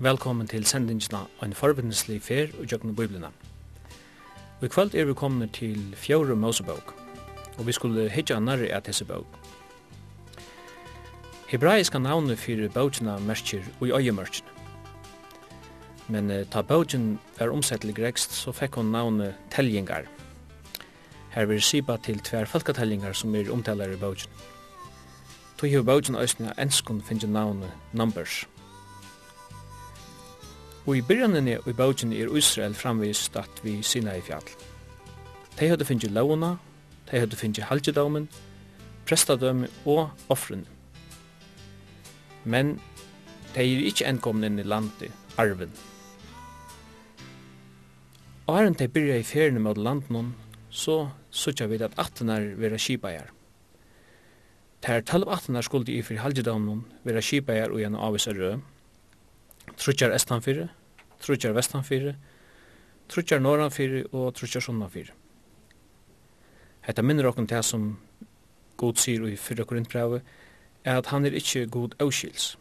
Velkommen til sendingina Ein forbindelslig fer og jøgnum biblina. Og i er vi komne til fjore Mosebok, og vi skulle hitja nærri at hese bok. Hebraiska navnet fyrir bokina merkir og i øyemørkin. Men eh, ta bokin er omsettelig grekst, så fekk hon navnet teljengar. Her vil sipa til tver falkateljengar som er omtalar i bokin. Tog hiv bokin òsne enskun finnje navnet numbers. Numbers Og i byrjanene i bautjen er Israel framvist at vi sinna i fjall. De hadde finnje launa, de hadde finnje halgedomen, prestadømme og offrene. Men de er ikkje enkomne inn i landet, arven. Og herren de byrja i fjerne mot landen, så sutja vi at attenar vera kipajar. Ter talv attenar skuldi i fyrir halgedomen vera kipajar og gjerne avisa rød, trutjar estanfyrre, trutjar vestanfyrir, trutjar norranfyrir og trutjar sunnanfyrir. Hetta minnir okkum til som God sier i fyrra korintbrevet, er at han er ikkje god auskils.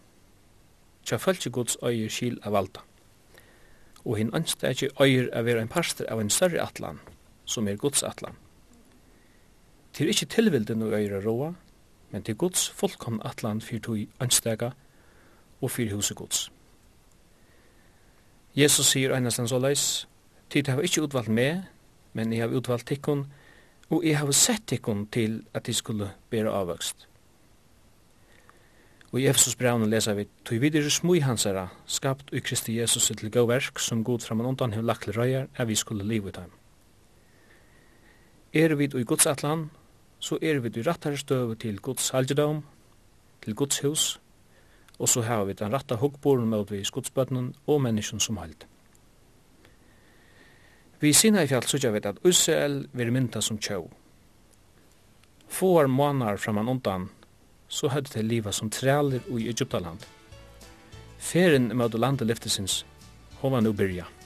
Tja fölkje Guds øyer skil av valda. Og hinn ønsker er ikkje øyer av vera ein parster av ein større atlan, som er Guds atlan. Til ikkje tilvilden og øyer roa, men til Guds fullkomna atlan fyrir tog ønstega og fyr huset Guds. Jesus sier einastan så såleis, tid har ikkje utvalgt meg, men jeg har utvalgt tikkun, og jeg har sett tikkun til at de skulle bæra avvøkst. Og i Efesus brevne leser vi, «Tog videre smui hansara, skapt ui Kristi Jesus til gåverk, som god framan undan hev lakle røyar, er vi skulle livet heim. Er vi ui Guds atlan, så er vi ui rattare støve til Guds halgedom, til Guds hus, og så har vi den rette hukkboren med vi skotsbøttene og menneskene som holdt. Vi sinna i fjall sutja vet at Israel vil mynda som tjau. Fåar månar framan undan, så hadde det liva som træler i Egyptaland. Feren med landet lyftesins, hova nu byrja.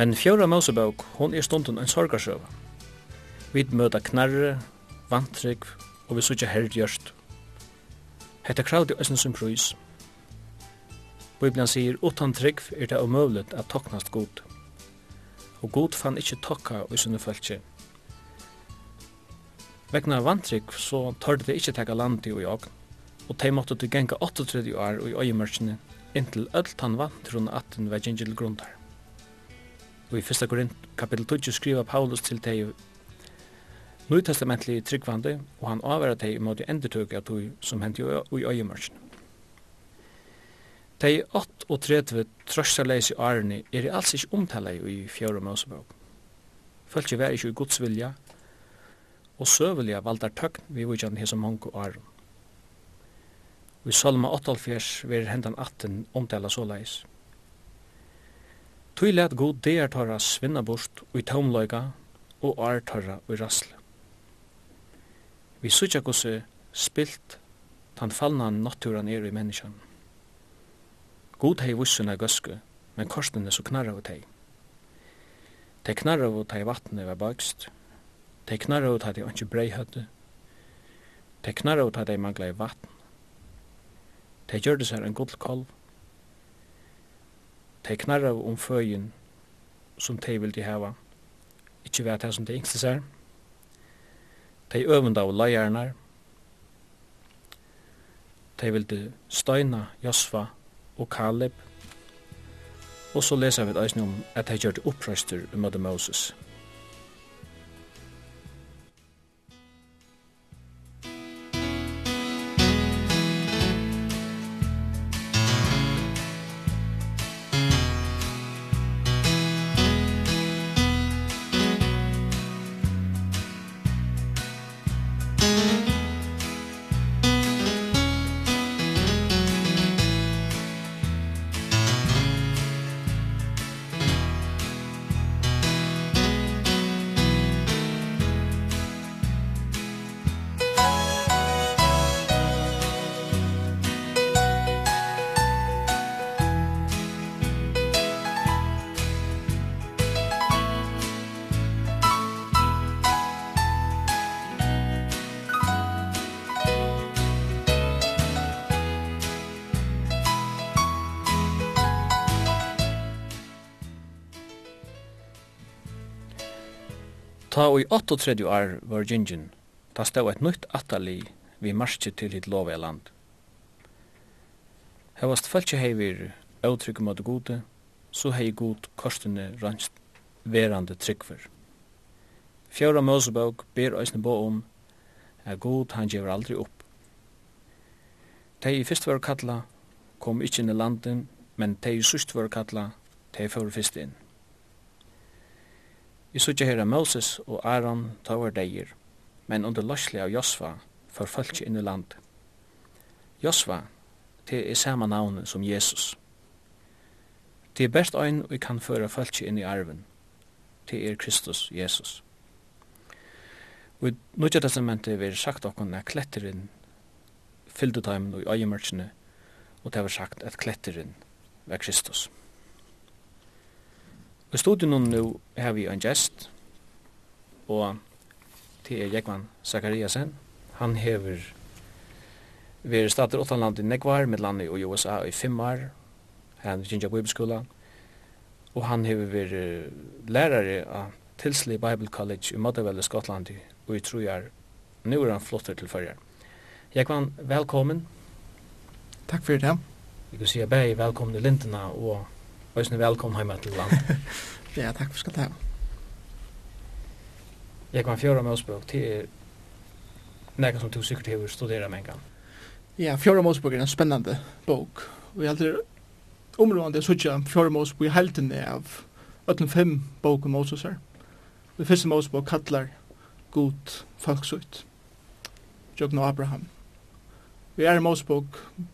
Men fjóra Mosebók, hon er stundun ein sorgarsøva. Vi møta knarre, vantrygg og vi sutja herrgjørst. Hetta kraudi æsne som prøys. Bibelen sier, utan trygg er det umøvlet at toknast god. Og god fann ikkje tokka i sunne fölkje. Vegna vantrygg så tørde det ikkje teka landi og jogn, og tei måtte du genga 38 år og i øyemørkene, inntil öll tann vantrun atten vegin til grundar. Og i 1. Korint kapitel 2 skriva Paulus til teg nøytestamentlig tryggvande, og han avværa teg i måte endetøk av tog som hent i øyemørsen. Teg 8 og 30 trøstaleis i årene er i alls ikke omtaleg i fjøre møsebøk. Følt ikke vær ikke i Guds vilja, og søvelja valdar tøgn vi vujtjan hese mongo åren. Og i Salma 88 ver hendan 18 omtala såleis. Tui let god deir tarra svinna bort ui taumloiga og ar tarra ui rasle. Vi sutja gosse spilt tan fallna natturan er i menneskjan. God hei vissuna gøsku, men korsten er så knarra ut hei. Tei knarra ut hei vattnet var bakst, tei knarra ut hei tei anki brei høttu, tei knarra ut hei tei mangla i vatn, tei gjørdes her en god kolv, Tei knarra om føyen som tei vil de heva. ikkje vet hei som tei yngste er. Tei øvunda av leiarnar. Tei vil de støyna Josfa og Kaleb. Og så leser vi et eisne om at tei det opprøster um Moses. Moses. Ta og i 38 år var gingin, ta stod et nytt atali vi marsje til hitt lov land. Hevast fæltje heivir eutrygg mot gode, så hei god kostene ranst verande tryggfyr. Fjóra Mosebók ber eisne bo om at god han gjever aldri opp. Tei i fyrst var kalla kom ikkje inn i landen, men tei i sust var kalla, tei fyrir fyrst inn. Vi sutja her Moses og Aaron tavar deir, men under løsli av Josva for fölkje inn i land. Josva, det er sama navn som Jesus. Det er best ein vi kan føra fölkje inn i arven. Det er Kristus, Jesus. Og i Nudja testamentet vi sagt okkon at kletterin fyllte taimen og i øyemørkene, og det var sagt at kletterin var Kristus. I studion nu har vi en gest, og det er Jekvan Zakariasen. Han hever vi er stater åttanland i Negvar, med landet i USA i fem år, her i Jinja Bibelskola, og han hever vi lærare av Tilsley Bible College i Motherwell i Skottland og vi tror jeg Nu er han flotter til førjar. Jekvan, velkommen. Takk for det. Vi kan si at velkommen i Lintena og Øysen velkommen hjemme til land. ja, takk for skal ta. Jeg kan fjøre med Mosbøk til nekka som du sikkert har studeret med en gang. Ja, Fjora Mosbøk er en spennende bok. Og jeg er områdende jeg sutja Fjora Mosbøk i helten av 85 bok om Moses her. Det første Mosebok kallar god folksutt. Jogn og Abraham. Vi er Mosebok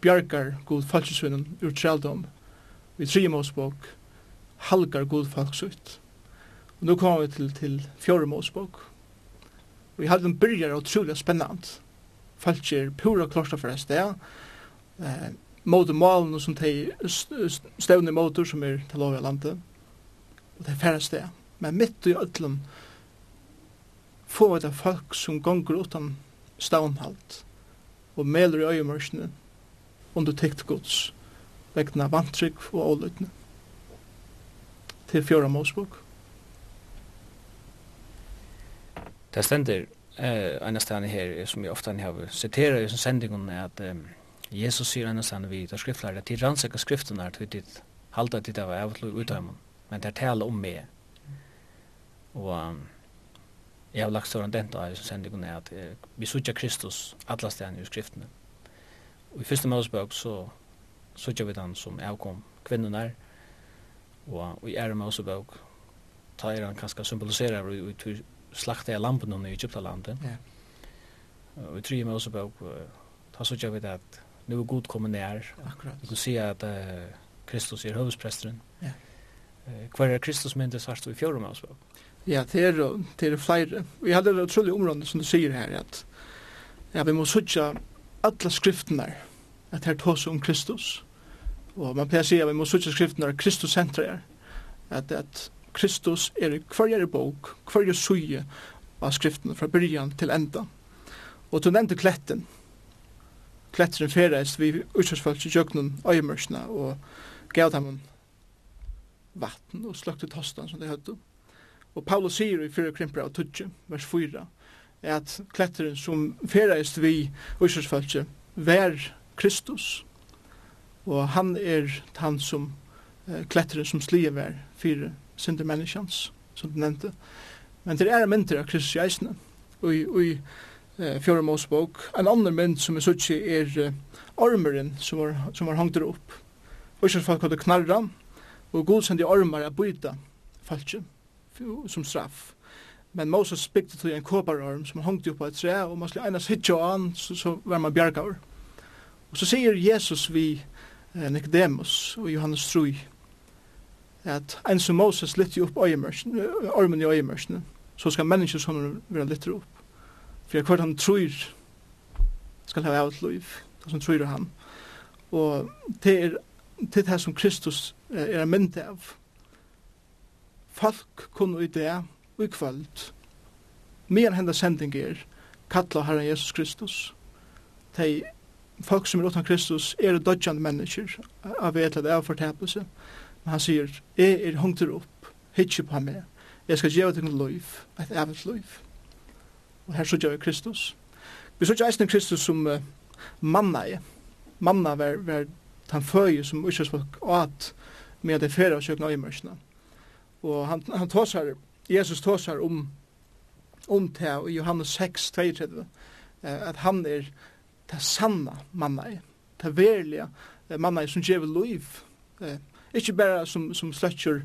bjargar god folksunnen ur trældom vi tre Mosebok halgar god folksutt. Og nå kommer vi til, til fjore Mosebok. Og i halden byrjar utrolig spennant. Folk er pura klosta for et Eh, mot malen som de stevne motor som er til lov i landet. Og det er færre sted. Men mitt i ötlum få vi det folk som gonger utan stavnhalt og meler i øyemørsene under tikt gods vegna vantrygg og åløytne. Til fjóra Mosebok. Det stender eh, en sted her, som jeg ofte har siteret i sendingen, er at um, Jesus sier en sted vi tar skriftlærere, til rannsaka skriftene er til ditt halda ditt av av til men det er tale om meg. Og um, jeg har lagt større den i sendingen er at uh, vi sutja Kristus alla stedene i skriftene. Og i første mosebok så så gjør vi den som avkom der, og i er ta tar han kanskje symboliserer vi ut slakta av lampen i Egyptalandet ja. og i tre Mosebok ta så gjør vi det at nu er god kommet nær akkurat Vi kan si at uh, Kristus er høvespresteren ja. uh, hver er Kristus mindre sart i fjord Mosebok Ja, det er, det er flere. Vi hadde et utrolig område som du sier her, at ja, vi må sutja alla skriftene, at her tås om Kristus. Og man pleier å si at vi må sutja skriften når Kristus sentrer at, at Kristus er i hverjere bok, hverje suje av skriften fra byrjan til enda. Og du nevnte kletten. Kletten ferreist vi utsatsfalt i jøgnen øyemørsene og gav dem vatten og slukte tostan som de høyde. Og Paulus sier i 4 krimpera og 20, vers 4, at kletteren som ferreist vi utsatsfalt vær Kristus, og han er han som uh, klettere som slier vær fire synder menneskjans, som du nevnte. Men det er mynter av Kristus Jeisne, og i uh, fjore Mosebok. En annen mynd som er sutsi er uh, ormeren som var, som var hangter opp. Og ikke folk hadde knarra, og god sendi ormar er byta falskje som straff. Men Moses spikte til en kåparorm som hangt opp på et tre, og man skulle einas hitja an, så, så var man bjergaur. Og så sier Jesus vi, Nicodemus og Johannes Trui, at en som Moses lytter opp ormen i øyemørsene, så skal menneskene sånn være lytter opp. For hvert han tror skal ha av et liv, det som tror han. Og det er det her som Kristus er en mynd av. Folk kunne i det og i kvöld, mer henda sending er, kalla Herren Jesus Kristus, de folk som er utan Kristus er dødjande mennesker av et det er fortepelse. Men han sier, jeg er hungter opp, hitje på meg, jeg skal gjøre til liv, et evigt liv. Og her så gjør Kristus. Vi så ikke eisen Kristus som uh, manna er. Manna var, var han føye som ikke folk åt med det fyrre og søkna øyemørsene. Og han, han tåsar, Jesus tåsar om om til i Johannes 6, 32, uh, at han er det sanna manna er, det verliga manna er som gjever liv. Eh, ikke bare som, som sløtjer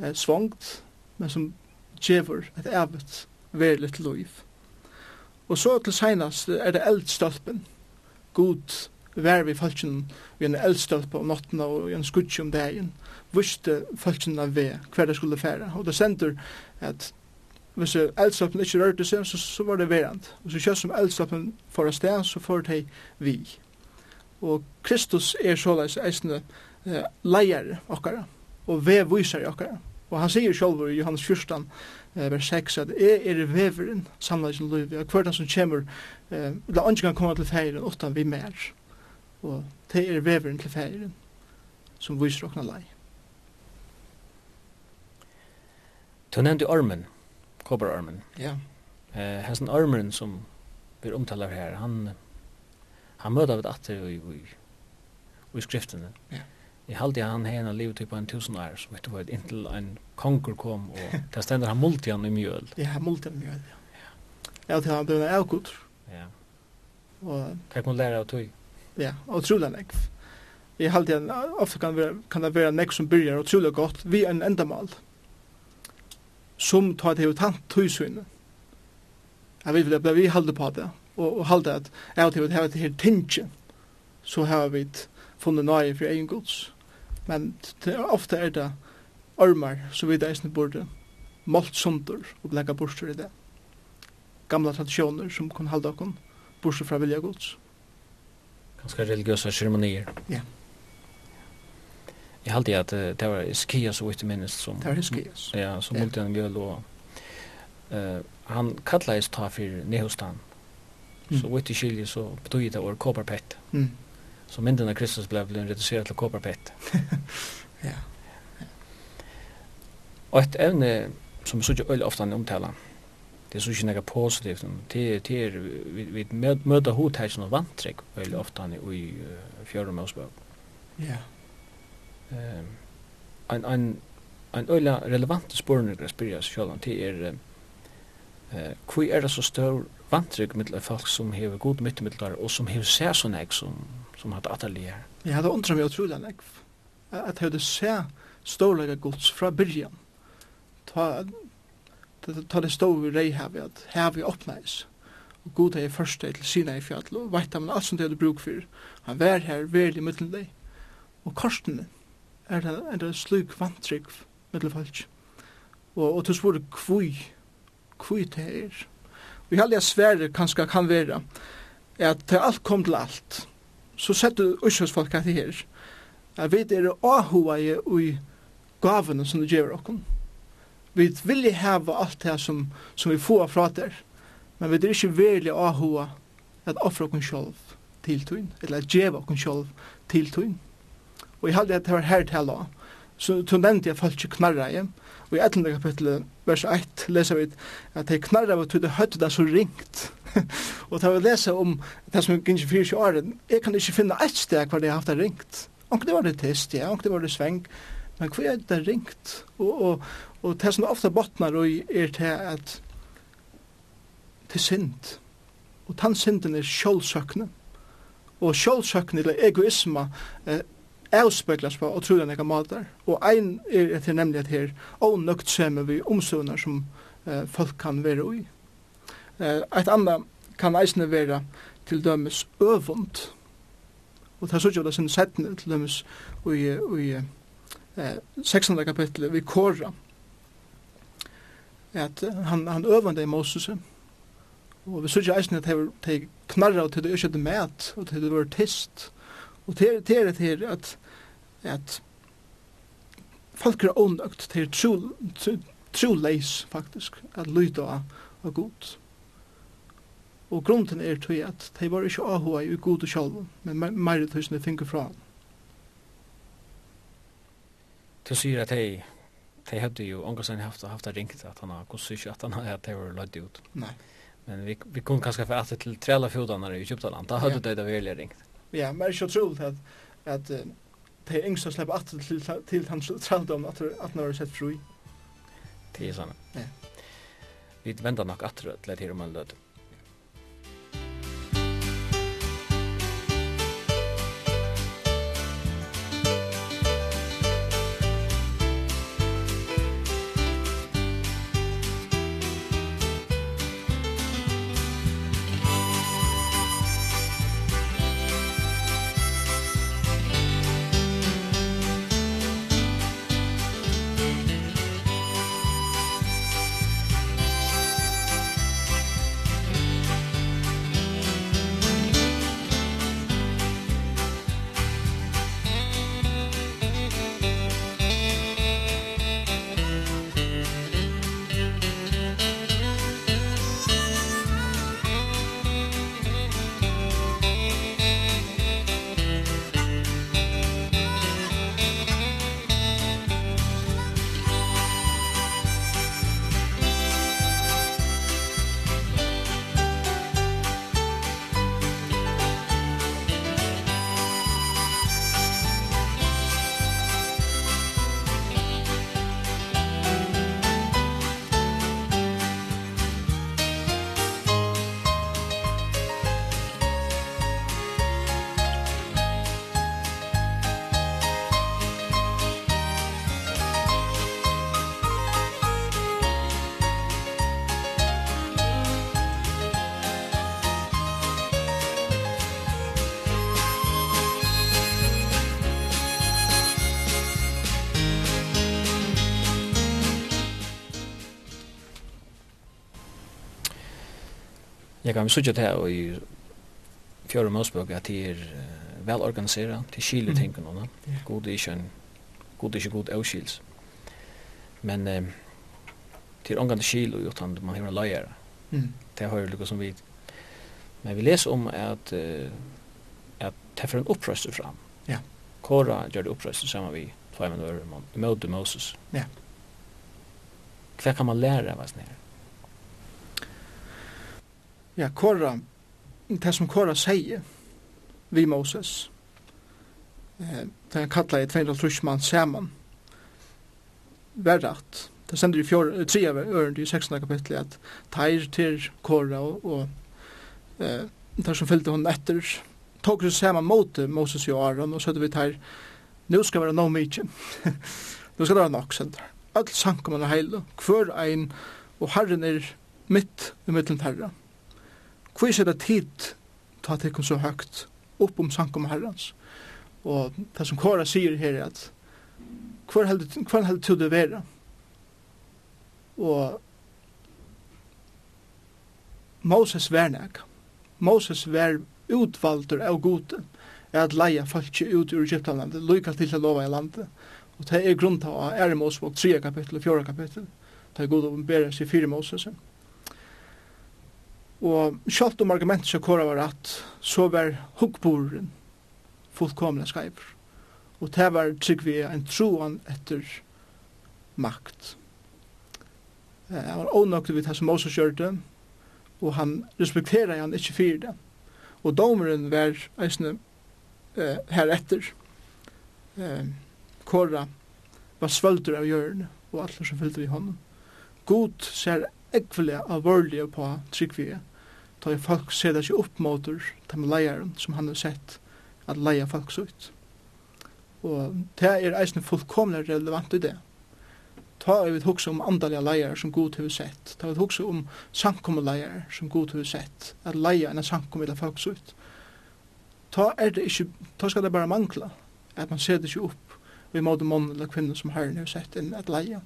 eh, svongt, men som gjever et evet verligt liv. Og så til senast er det eldstolpen, God vær vi falskjen vi en eldstolp om notten og en skutsi om dagen. Vuste falskjen av ved hver det skulle fære. Og det sender at hvis eldslappen ikke rørte seg, så, så var det verand. Og så kjøtt som eldslappen får av sted, så får det vi. Og Kristus er såleis eisne eh, leier okkara, og vevviser okkara. Og han sier sjálfur i Johannes 14, eh, vers 6, at jeg er veveren samleisen liv, og hver som kommer, eh, la andre kan komme til feiren, utan vi mer. Og det er veveren til feiren, som viser okkara lei. Du nevnte ormen, kobberormen. Ja. Eh, hessen ormen som vi omtalar her, han han møter vet atter i, i, i skriftene. Ja. Jeg halte han henne livet på en tusen år, så vet du hva, inntil en konger kom, og det stender han multi han i mjøl. Ja, han multi han i mjøl, ja. Ja, til han ble en avgud. Ja. Og, Hva kan man lære av tog? Ja, og trolig nekv. Jeg halte han, ofte kan, være, kan det være nekv som byrjar, og godt, vi er en endamal som tar det tant tøysyn. Jeg vet vel vi halde på det, og, og halde at jeg til det her til tinge, så har vi funnet nøye for egen gods. Men ofte er det ormar, så vi eisne burde, målt sundur og blekka borster i det. Gamla tradisjoner som kun halda okon, borster fra vilja gods. Ganske religiøse ceremonier. Ja. Yeah halte at uh, det var Skias og ikke minst som Det var Skias. Ja, som yeah. multian mjöl og... Uh, han kallades ta for Nehostan. Så vet du skilje så betyder det var kopparpett. Mm. Så mynden av Kristus blev blev reducerad til kopparpett. ja. Og et evne som som så ju ofta omtalar det er så ikke noe positivt. Det er det er vi vi møter hodtæsjen og vantrekk veldig ofte i uh, fjørum og spøk. Ja en en en øyla relevant spurning at spyrja seg sjálv til er eh kvi er det så stor vantrygg mittel folk som hever god mittemiddelar og som hever seg sånn ek som, som hatt atelier. Ja, hadde undrar meg utrolig enn at jeg hadde seg stålega gods fra byrjan. Ta, ta, ta det stå vi rei her vi at her vi oppnæs. Og god er først til sina i fjall og veit han alt som det hadde bruk for. Han vær her verlig mittel deg. Og korsten er det en slik vantrygg mittel folk. Og, og til spore kvui, kvui det er. Vi halde jeg sverre kanskje kan være at til alt kom til alt, så setter uskjøsfolk at det her. at vi er det ahua i ui gavene som du gjør okkom. Vi vil hava alt det som, som vi får fra der, men vi er ikke veldig ahua at offre okkom sjolv til tøyn, eller at djeva okkom sjolv til tøyn og jeg halde at det var her til Allah. Så du nevnte jeg falsk knarra i, og i 11. kapittel, vers 1, leser vi at de knarra var tydde høyde det så ringt. og da vi leser om det som gikk i fyrir åren, jeg kan ikke finne et steg hva det har haft det ringt. Og det var det test, ja, og det var det sveng, men hva er det ringt? Og, og, og det som ofte botnar og er til at til synd. Og tann synden er sjålsøkne. Og sjålsøkne eller egoisme eh, avspeglas på utrolig nekka måter. Og ein er etter nemlig at her ånøkt seme vi omsøvner som eh, folk kan være ui. Eh, eit anna kan eisne være til dømes øvund. Og det er sånn at det sin settene til dømes ui, ui eh, 16. kapitlet vi kåra at han, han øvande i Moses og vi sånn at eisne at de knarra til det ikke med og til det var tist Og det er det her at, at folk er ånøgt, det tro leis, faktisk, at lyda av, av god. Og grunden er til at de var ikke avhåa i god og sjalv, men meir tusen de finner fra han. Du sier at de, de hadde jo, ångarsen haft, haft ringt at han har gått syk at han har at de var løyde ut. Nei. Men vi, vi kunne kanskje få at til trela fjodanar i Kjøptaland, da hadde ja. de det veldig ringt ja, men det är så otroligt at, att uh, det är yngsta at til, til, til hans tralldom at han har sett fri. Det er sånn. Ja. Vi venter nok at det er til om en löd. Jeg kan sutja til her i Fjøre Mosbøk at de er uh, vel organiseret, de skiler tingene, mm. god er ikke en god er ikke god avskils. Men eh, til omgang til skil og utan man har en løyere. Mm. Det har jo lukket som vi. Men vi leser om at, uh, at det får en opprøster fram. Ja. Kora gjør det opprøster sammen vi tvei med nøyre, i møte Moses. Ja. Hva kan man lære av oss nere? ja, Kora, det som Kora sier vi Moses, eh, det han kallar i 250 man saman, verrat, det sender i fjord, tre av ørende i 16. kapitlet, at teir til Kora og, og eh, der som fyllde hon etter, tok seg saman mot Moses og Aron, og så vi teir, nu skal være no mykje, nu skal det være nok, sender. Alt sankum man er heil, hver ein, og herren er mitt i mittlen herra. Hvor er det tid ta til kom så høgt opp om sankom herrens? Og det som Kåra sier her er at hvor heldur du det vera? Og Moses vernek. Moses ver utvalder av gode er at leia folk ut ur Egyptalandet, lykka til til lova i landet. Og det er grunnt av Ære og 3 kapittel og 4 kapittel, Det er god å bære seg 4 Moses. Og sjalt om argumentet som kåra var rett, så var hukkboren fullkomlig skreiver. Og det var trygg vi en troan etter makt. Han var ånøkte vid det som Moses gjørte, og han respekterer han ikke fyrir det. Og domeren var eisne eh, heretter. Eh, Kåre var svølter av hjørne, og alle som fyllte vi hånden. God ser ekvelig alvorlige på tryggvige, da er folk ser det ikke opp mot de leieren som han har sett at leia folk så ut. Og det er eisne fullkomlig relevant i det. Ta er vi hukse om andalige leier som god har sett. Ta er vi hukse om samkommeleier som god har sett. At leia enn samkommeleier folk så ut. Ta er det ikke, ta skal det bare mangla. At man ser det ikke opp vi måte mån eller kvinner som herren har sett enn at leia.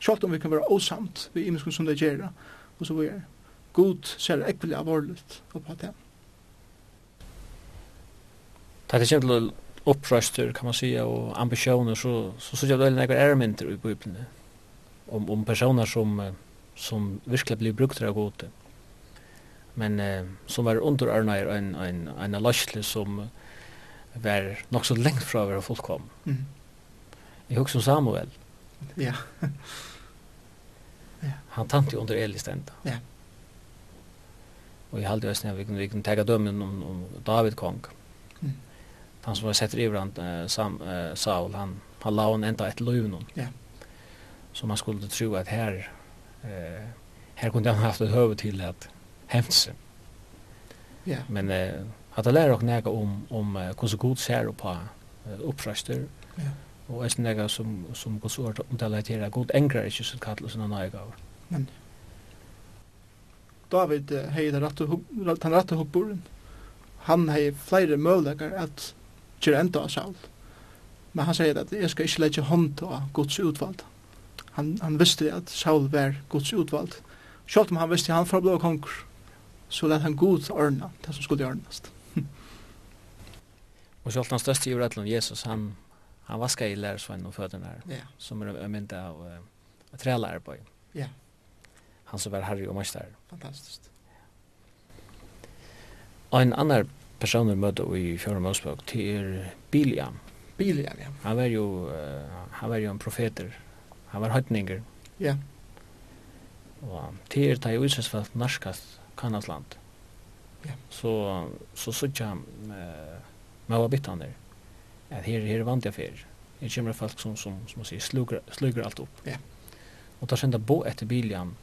Sjalt om vi kan være osamt vi imenskun som det gjerra, og så vi er god ser ekvelig alvorligt oppa det. Det er kjent til opprøster, kan man säga, og ambisjoner, så, så så jeg det er noen i Bibelen om, om personer som, som virkelig blir brukt av gode. Men eh, som var underarnær en, en, en løsle som var nok så lengt fra å være fullkom. Mm. Jeg husker Samuel, Ja. ja. Han tante under Eli stenda. Ja. Og jeg halde østene, vi kunne, vi kunne tega dømmen om, om David kong. Mm. Han som var sett i han, uh, Sam, uh, Saul, han, han la hon enda et løvnum. Ja. Så man skulle tro at her, uh, her kunde han haft et høve til at hemse. Ja. Men uh, at han lærer ok nega om, om uh, hvordan god ser på uh, opprøster, ja og er nega som som på så om det relaterar god enkrar ikkje så sånne nøye nøygaver. Men David hei den rette hukkboren. Han hei flere møguleikar at kjøre enda av sjálf. Men han sier at jeg skal ikke legge hånd til Guds utvalg. Han, han visste at Saul var Guds utvalg. Sjalt om han visste at han forblå konger, så lät han god ordna det som skulle ordnast. og sjalt han største i rettelen Jesus, han han vaskar i lærersvann og och her, yeah. som er en mynd av uh, att träla. Ja. Yeah. Han som var Harry och Marstar. Fantastiskt. Og en annan person vi møtte i Fjörn Mosbog till Biliam. Biliam, ja. Han var jo, uh, han var jo en profeter. Han var høytninger. Ja. Yeah. Och till ta ju utsätts för att narskast kanasland. Ja. Så, så såg jag uh, med å bytte han der. Mm att her här vant jeg för. Det kommer folk som som som man säger sluger slugrar allt upp. Ja. Og da sända bo etter William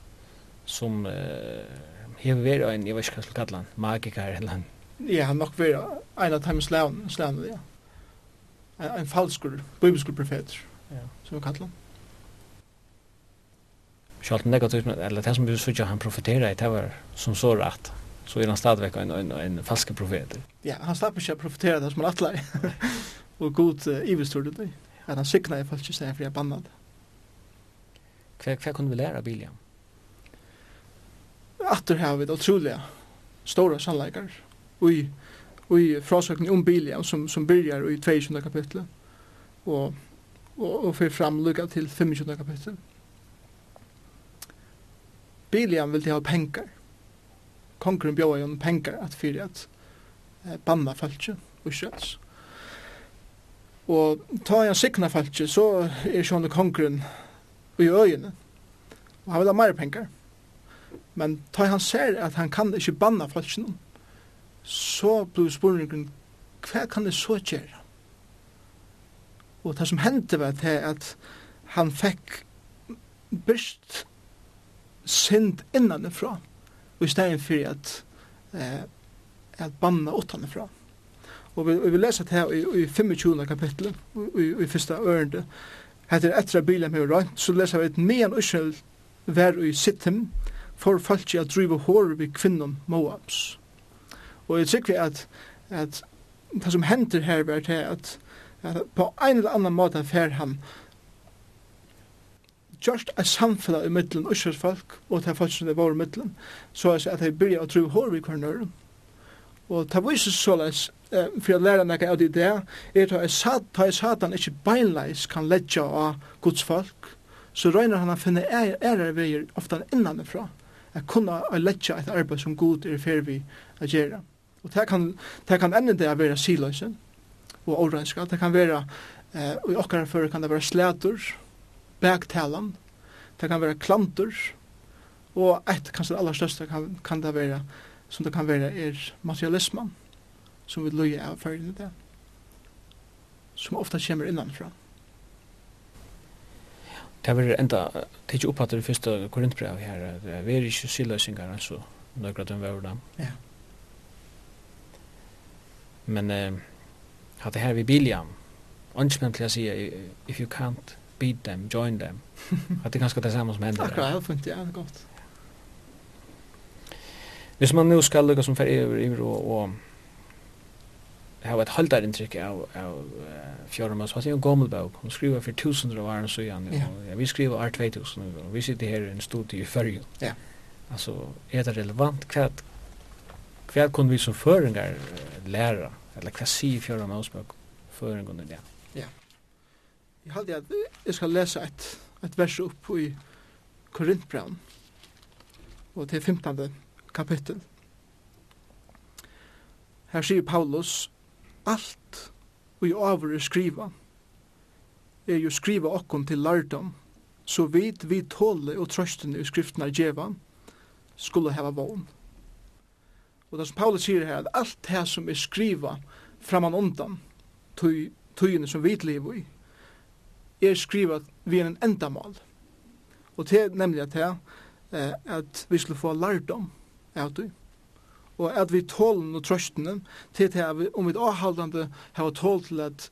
som eh här var en jeg vet ikke hva skal kalle han magiker eller han. Ja, han nok var en av times slaven slaven ja. En, en falsk bibelsk profet. Ja, så kallar han. Sjalt negativt men eller det som vi såg han profeterade i det var som så rätt så er han stadigvæk en, en, en falske profeter. Ja, han slapp ikke å profetere det som han atler. og god iverstod det, at han sykna i falsk seg for jeg bannad. Hva, hva kunne vi lære av Biliam? Atter har vi det utroliga, stora sannleikar, og i frasøkning om Biliam som, som byrjar i 22. kapitlet, og, og, og fyrir fram lukka til 25. kapitlet. Biliam vil til ha penkar. Konkurren bjóa jo penkar at fyrir at eh, banna falsk og. Og ta en sikna falski, så er sjåne kongren i øyene. Og han vil ha mer penger. Men ta han ser at han kan ikke banna falski så blir spurningen, hva kan det så gjøre? Og det som hendte var det at han fikk byrst synd innanifra, og i stedet for at, eh, at banna utanifra. Mm Og vi, vi leser det her i, i 25. kapittel, i, i i første ørende. Hette er etter at Bilam har rønt, så leser vi et mean Israel vær i sittem, for folk at drive hår ved kvinnen Moabs. Og jeg tykker at, at det som hender her var til at, at på en eller annan måte fer han just a samfella i middelen Israels folk og til folk som det var i middelen, så at de begynner å drive håret ved kvinnen Og det viser såleis for å lære noe av det der, er at ta i satan ikke beinleis kan letja av Guds folk, så røyner han å finne ære veier ofte innanifra, at kunne letja et arbeid som god er fer vi å gjøre. Og det kan, det kan enda det være siløysen og årenska, det kan være, eh, og i okkar fyrir kan det være slætur, baktalan, det kan være klantur, og eit kanskje det aller største kan, kan det være, som det kan være, er materialismen som vi løyer av ferdig det, som ofta kommer innanfra. Det var enda, det er ikke oppfattet det første korintbrev her, vi er ikke syløsninger, altså, nøkker at hun var dem. Ja. Men eh, at det her vi Biliam, til å si, if you can't beat them, join them. at det er ganske det samme som hender. Akkurat, jeg har funnet, ja, det er godt. Hvis man nu skal lukka som fer over över og, og har ett haltar intryck av av fjärma så att jag gammal bok hon skriver för tusen av år så ja. Vi skriver art 2000 och vi sitter här i en studio i Färjö ja. Alltså är det relevant? Kvad kvad kunde vi som föringar lära eller kvad sig fjärma bok föringar det ja? Jag hade att jag ska läsa ett ett vers upp i Korintbrevet og til 15. kapittel. Her sier Paulus, alt og i avur er skriva, er jo skriva okkom til lardom, så vid vi tåle og trøstene i skriftene djeva, skulle heva vogn. Og det som Paulus sier her, at alt det som er skriva framan undan, tøyene som vi lever i, er skriva vi en endamal. Og det er nemlig at, det, at vi skulle få lardom av det og at vi tålen og trøstene til at vi, om vi avhaldande har tål til at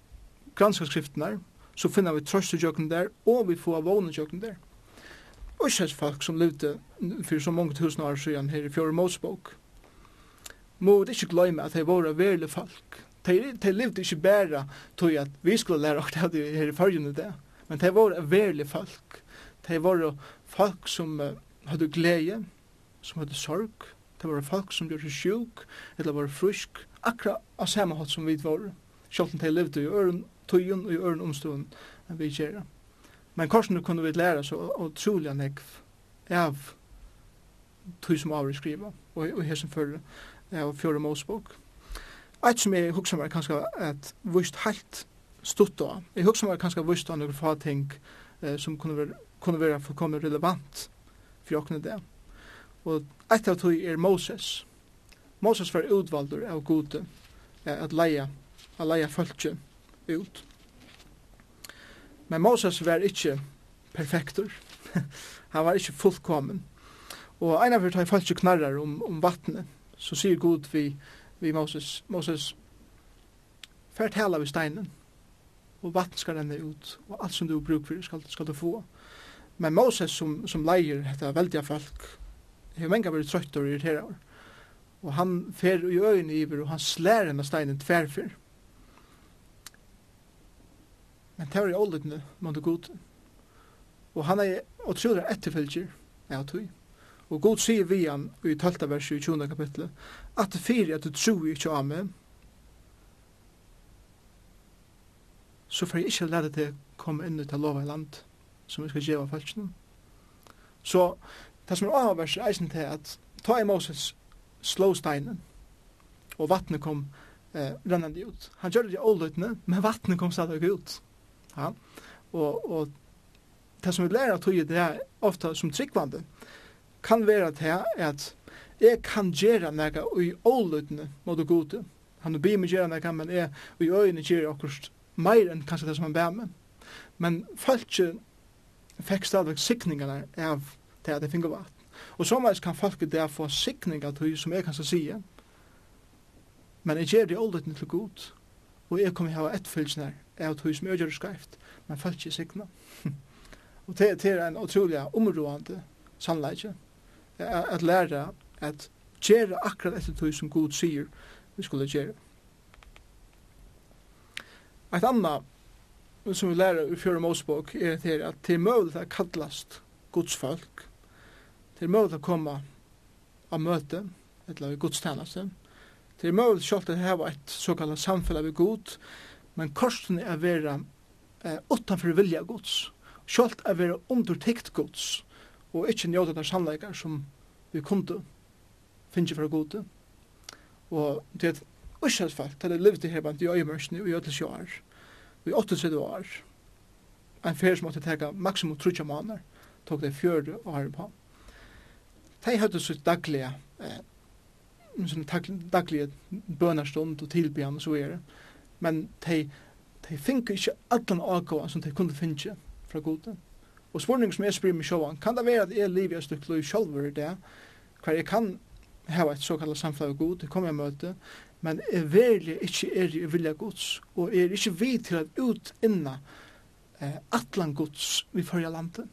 granska skriftene så finner vi trøst i jøkken der, og vi får vågne jøkken der. Og ikke folk som levde for så mange tusen år siden her i fjord Mosebok, må vi ikke glemme at det var verlige folk. De, de levde ikke bare til at vi skulle lære oss det her i fargen det, men de var verlige folk. De var folk som uh, hadde glede, som hadde sorg, det var folk som gjorde sjuk, eller var frusk, akkurat av samme hatt som vi var, selv om de levde i øren, tøyen og i øren omstående enn vi gjør. Men korsene kunne vi lære så utrolig nekv av tøy som avri skriva, og, og her som fører av fjore målsbok. Eit som jeg husker meg kanskje at vust helt stutt av, jeg husker meg kanskje vust av noen fating eh, som kunne være, kunne være fullkomlig relevant for åkne det. Og eit av tog er Moses. Moses var utvaldur av gode at leia, at leia fölkje ut. Men Moses var ikkje perfektur. Han var ikkje fullkommen. Og ein av tar fölkje knarrar om, om vattnet, så sier Gud vi, vi Moses, Moses, fer tala vi steinen, og vatten skal renne ut, og alt som du bruk skal, skal du få. Men Moses som, som leier, dette veldig folk, har mange vært trøtt og irriterer. Og han fer i øynene iver, og han slær henne steinen tverfer. Men det var i åldetene, man det god. Og han er utrolig etterfølger, ja, tog. Og god sier vi han, i 12. verset i 20. kapitlet, at det fyrir at du tror ikke av meg, så får jeg ikke lade til å komme inn til lov i land, som vi skal gjøre av falskene. Så Det som er avhåndvers er eisen til at ta i Moses slå steinen, og vattnet kom eh, rennende ut. Han gjør det åløytene, men vattnet kom stadig ut. Ja? Og, og det som vi lærer av tog det er ofte som tryggvande, kan være til at jeg kan gjøre noe i åløytene mot det gode. Han ber meg gjøre noe, men jeg i øynene gjør akkurat mer enn kanskje det som han ber meg. Men folk fikk stadig sikningene av til at jeg finner vatten. Og så kan folk der få sikning av tøy som jeg kan sige, men jeg gjør det aldri til god, og jeg kommer hava et fylsnær av tog som jeg gjør det skreift, men folk ikke sikna. og det, det er en utrolig områdende sannleggje, at læra at gjøre akkurat etter tog som god sier vi skulle gjøre. Et annet som vi lærer i Fjøre Mosebok er at det er mulig at kallast godsfolk, Det er mulig å komme av møte, eller av godstjeneste. Det er mulig selv å hava et såkallet samfunn av god, men korsen er å være eh, utanfor vilja gods. Selv å være undertikt gods, og ikke njøte der samleikar som vi kunde finne for gode. Og det er et Urselsfalt, det er livet i her bant i øyemørsene i øyelses år, i 38 år, en ferie som måtte teka maksimum 30 måneder, tok det 40 år på de hadde sitt daglige eh, sånn daglige bønerstund og tilbyan og så er det. Men de, de finner ikke alle avgående som de kunne finne fra gode. Og spørningen som jeg spyrir meg sjåan, kan det være at jeg lever et stykke liv sjolver i det, hver jeg kan ha et såkallat samfunn av god, det kommer jeg møte, men jeg verlig ikke er i vilja gods, og jeg er ikke vid til at ut inna eh, atlan gods vi fyrir landet.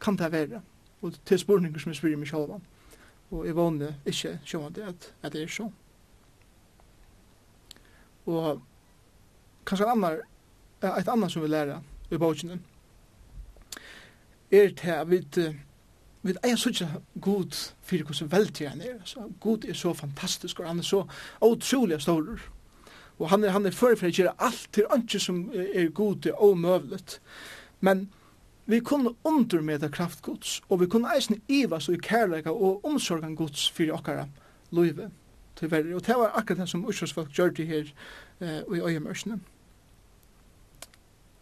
Kan det være? Og til spurningar som jeg spyrir meg sjálvan. Og jeg vann ikke sjående at, at det er så. Og kanskje en annan, et annan som vi lærer i bókene, er til at vi vi er så ikke god for hvordan veldig han er. Så god er så fantastisk, og han er så utrolig stor. Og han er, han er for for å gjøre alt til ønske som er god og omøvlet. Men vi kunne undermeda kraft Guds, og vi kunne eisne iva så i kærleika og omsorgan Guds fyrir okkara løyve til verre. Og det var akkurat det som Ursjøsfolk gjør det her eh, i øyemørsene.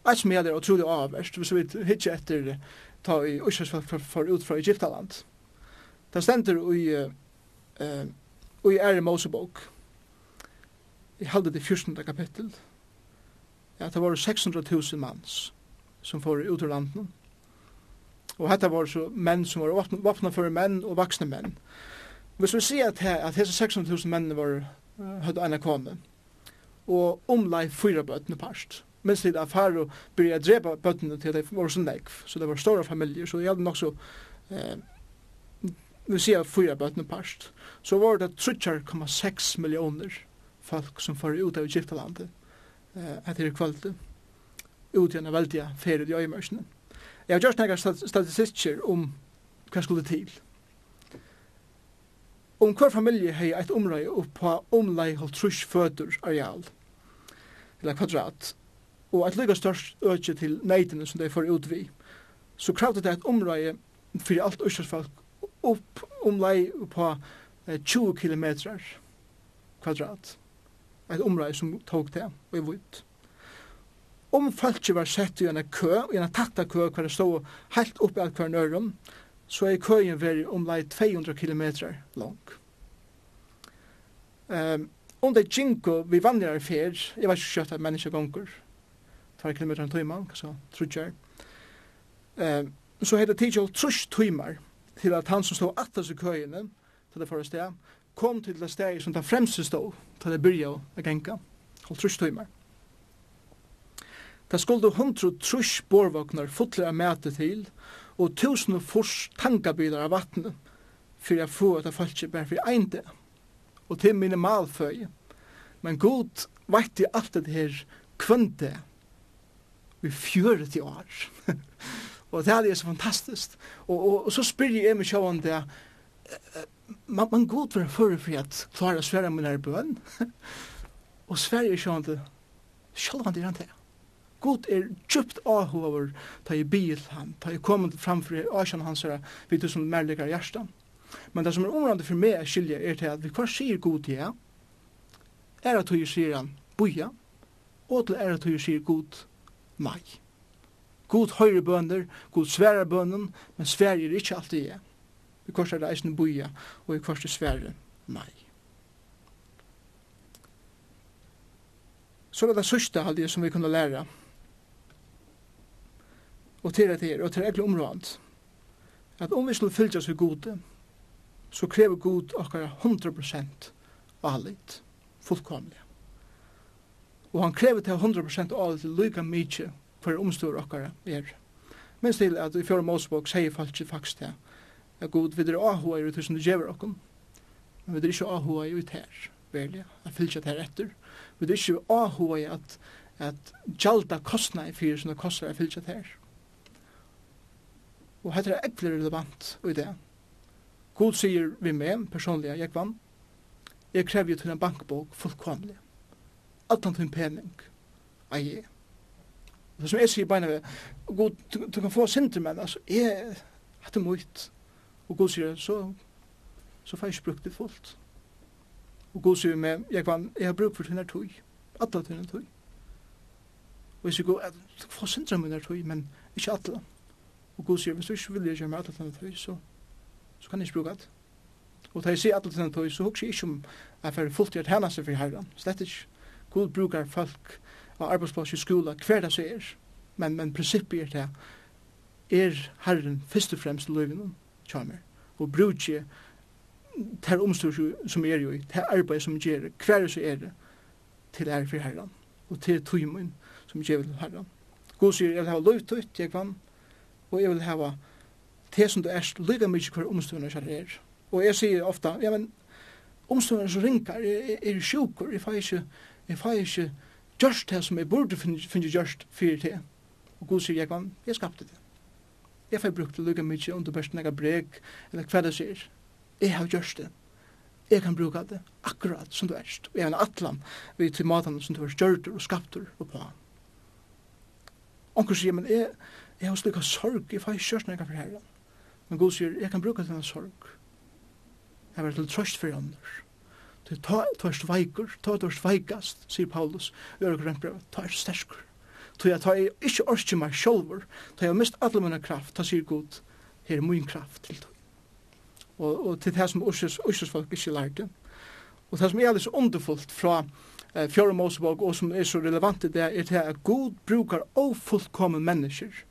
Eit som jeg er utrolig avverst, hvis vi hitje etter ta i Ursjøsfolk for, for ut fra Egyptaland. Det stender i, eh, i Ære Mosebok, i halde det 14. kapittel, Ja, det var 600 000 manns som får ut ur landen. Og dette var så menn som var vapna for menn og vaksne menn. Hvis vi sier at, her, at hese 600.000 menn var uh, høyde ene kone, og omlai fyra bøtene parst. mens tid av Faro byrja drepa bøtene til det var så negv, så det var store familier, så det gjaldt nok så eh, vi sier fyra bøtene parst. Så var det 3,6 millioner folk som fyrir ut av Egyptalandet eh, etter kvalitet ut i en veldig ferie i øyemørsene. Jeg har gjort noen statistikker om hva skulle til. Om hver familie har et område opp på omlei holdt trus føtter areal, eller kvadrat, og et lykke størst øke til neitene som de får ut vi, så kravde det et område for alt østfolk opp omlei på 20 kilometer kvadrat. Et område som tok det og er vidt om folk var sett i en kø, i en tatta kø, hver det stod helt oppi alt hver nørum, så er køen veri omlai 200 km lang. Um, om det jinko vi vandrar fer, jeg var ikke kjøtt av menneska gonger, 2 km en tøyma, kanskje, trutjar, um, så heter det tidkjall trus tøymar, til at han som stod atas i køyene, til det forreste, kom til det steg som det fremste stod, til det byrja å genka, holdt trus tøymar. Det skulle hundru trus borvognar fotler av mæte til, og tusen og fors tankabilar av vattnet, for jeg få at jeg falt ikke bare for ein det, og til minimalføy. Men god veit i alt det her kvønte i 40 år. og det er så fantastisk. Og, og, og så spyr jeg meg sjåan det, man, man god var fyrir for at klara sværa min i bøn, og sværa sjåan det, sjåan det er han det god er djupt ahover ta i bil han, ta i kommande framför asjan hans herra, vi du som märlikar hjärsta. Men det som er omrande for meg er skilje er til at vi kvar sier god til jeg, er at du sier han boja, og til er at du sier god mai. God høyre bønder, god svære bønnen, men svære er ikke alltid jeg. Vi kvar sier reisende boja, og vi korsar svære mai. Så det er det sørste halvdige som vi kunne lære og til det her, og til ekle området, at om vi skulle fylgja oss gode, så krever god okkara 100% alit, fullkomlig. Og han krever til 100% alit lyka mykje for omstår okkara er. Minst til at i fjore Mosebok sier falsk faktisk det, at god videre ahua er tusen du gjever okkom, men videre ikke ahua er ut her, velja, at fylgja det her etter. Videre ikke ahua er at, at gjalda kostnai fyrir som det kostar a fylgja det her. Og hetta er ekvile relevant i det. God sier vi med, personlig, jeg vann, jeg krever jo til en bankbok fullkomlig. Alt han til en pening, ei jeg. Det som jeg sier beina ved, god, du, kan få sinter, men altså, jeg hatt det mot. Og god sier, så, så får jeg ikke brukt det fullt. Og god sier med, jeg vann, jeg har brukt for tøyner tøy, atla en tøy. Og jeg sier god, du kan få sinter av tøy, men ikke atla. Mm Og Gud sier, hvis du ikke vil gjøre meg alle tøyne tøy, så, så kan jeg ikke bruke det. Og da jeg sier alle tøyne tøy, så husker jeg ikke om jeg får fullt gjort henne seg for herren. Slett ikke. Gud bruker folk av arbeidsplass i skola, hver det seg er. Men, men prinsippet er det, er herren først og fremst løyven om kjammer. Og bruker ter omstyr som er jo i, ter arbeid som gjør, hver det seg er det, til ære for herren. Og til tøymen som gjør til herren. God sier, jeg vil ha ut, jeg kan og jeg vil hava det som du er lyga mykje hver omstående kjær er. Og jeg sier ofta, ja, men omstående som rinkar, er, er sjukur, jeg fai ikke, jeg fai ikke gjørst det som jeg burde finne gjørst fyrir det. Og Gud sier, jeg kan, jeg skapte det. Jeg fai brukte lyga mykje om du best nega breg, eller hva det sier. Jeg har gjørst det. Jeg kan bruka det akkurat som du erst. Og jeg er en atlan vi til matan som du er stjørter og skaptur og på. Onkur sier, men jeg, jeg har slik av sorg, jeg får ikke kjørt for herren. Men Gud sier, jeg kan bruka denne sorg. Jeg var til trøst for andre. Til ta tvers veikur, ta tvers veikast, sier Paulus, i Ørk Rønbrøv, ta er sterskur. Til jeg tar ikke orske meg sjolver, til jeg har mist alle mine kraft, ta sier Gud, her er min kraft til tog. Og, og til det som Øsers, folk ikke lærte. Og det som er litt underfullt fra eh, Fjøra Mosebog, og som er så relevant i det, er til at Gud brukar ofullkommen mennesker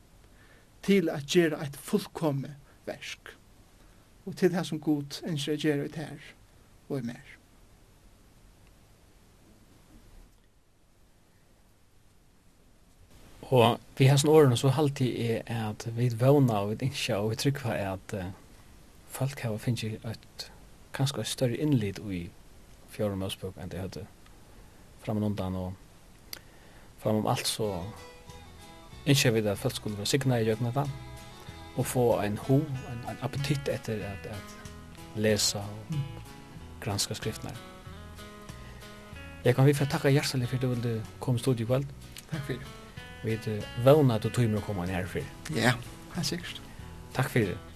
til at gjøre et fullkomme versk. Og til det som god ønsker å gjøre ut her og i mer. Og vi har sånne årene så alltid er at vi vana og vi ikke og vi trykker at uh, folk har finnet et kanskje et større innlid i fjøren møsbøk enn det hadde fram og undan og fram om alt så ikke vi at folk skulle være signa i jøkna da, og få en ho, en, en appetitt etter at, at lesa og granska skriftene. Jeg kan vi få takka hjertelig for at du ville komme i studiet i kveld. Takk for det. Vi vet vana at du tog med å komme her for. Ja, det er sikkert. Takk for det.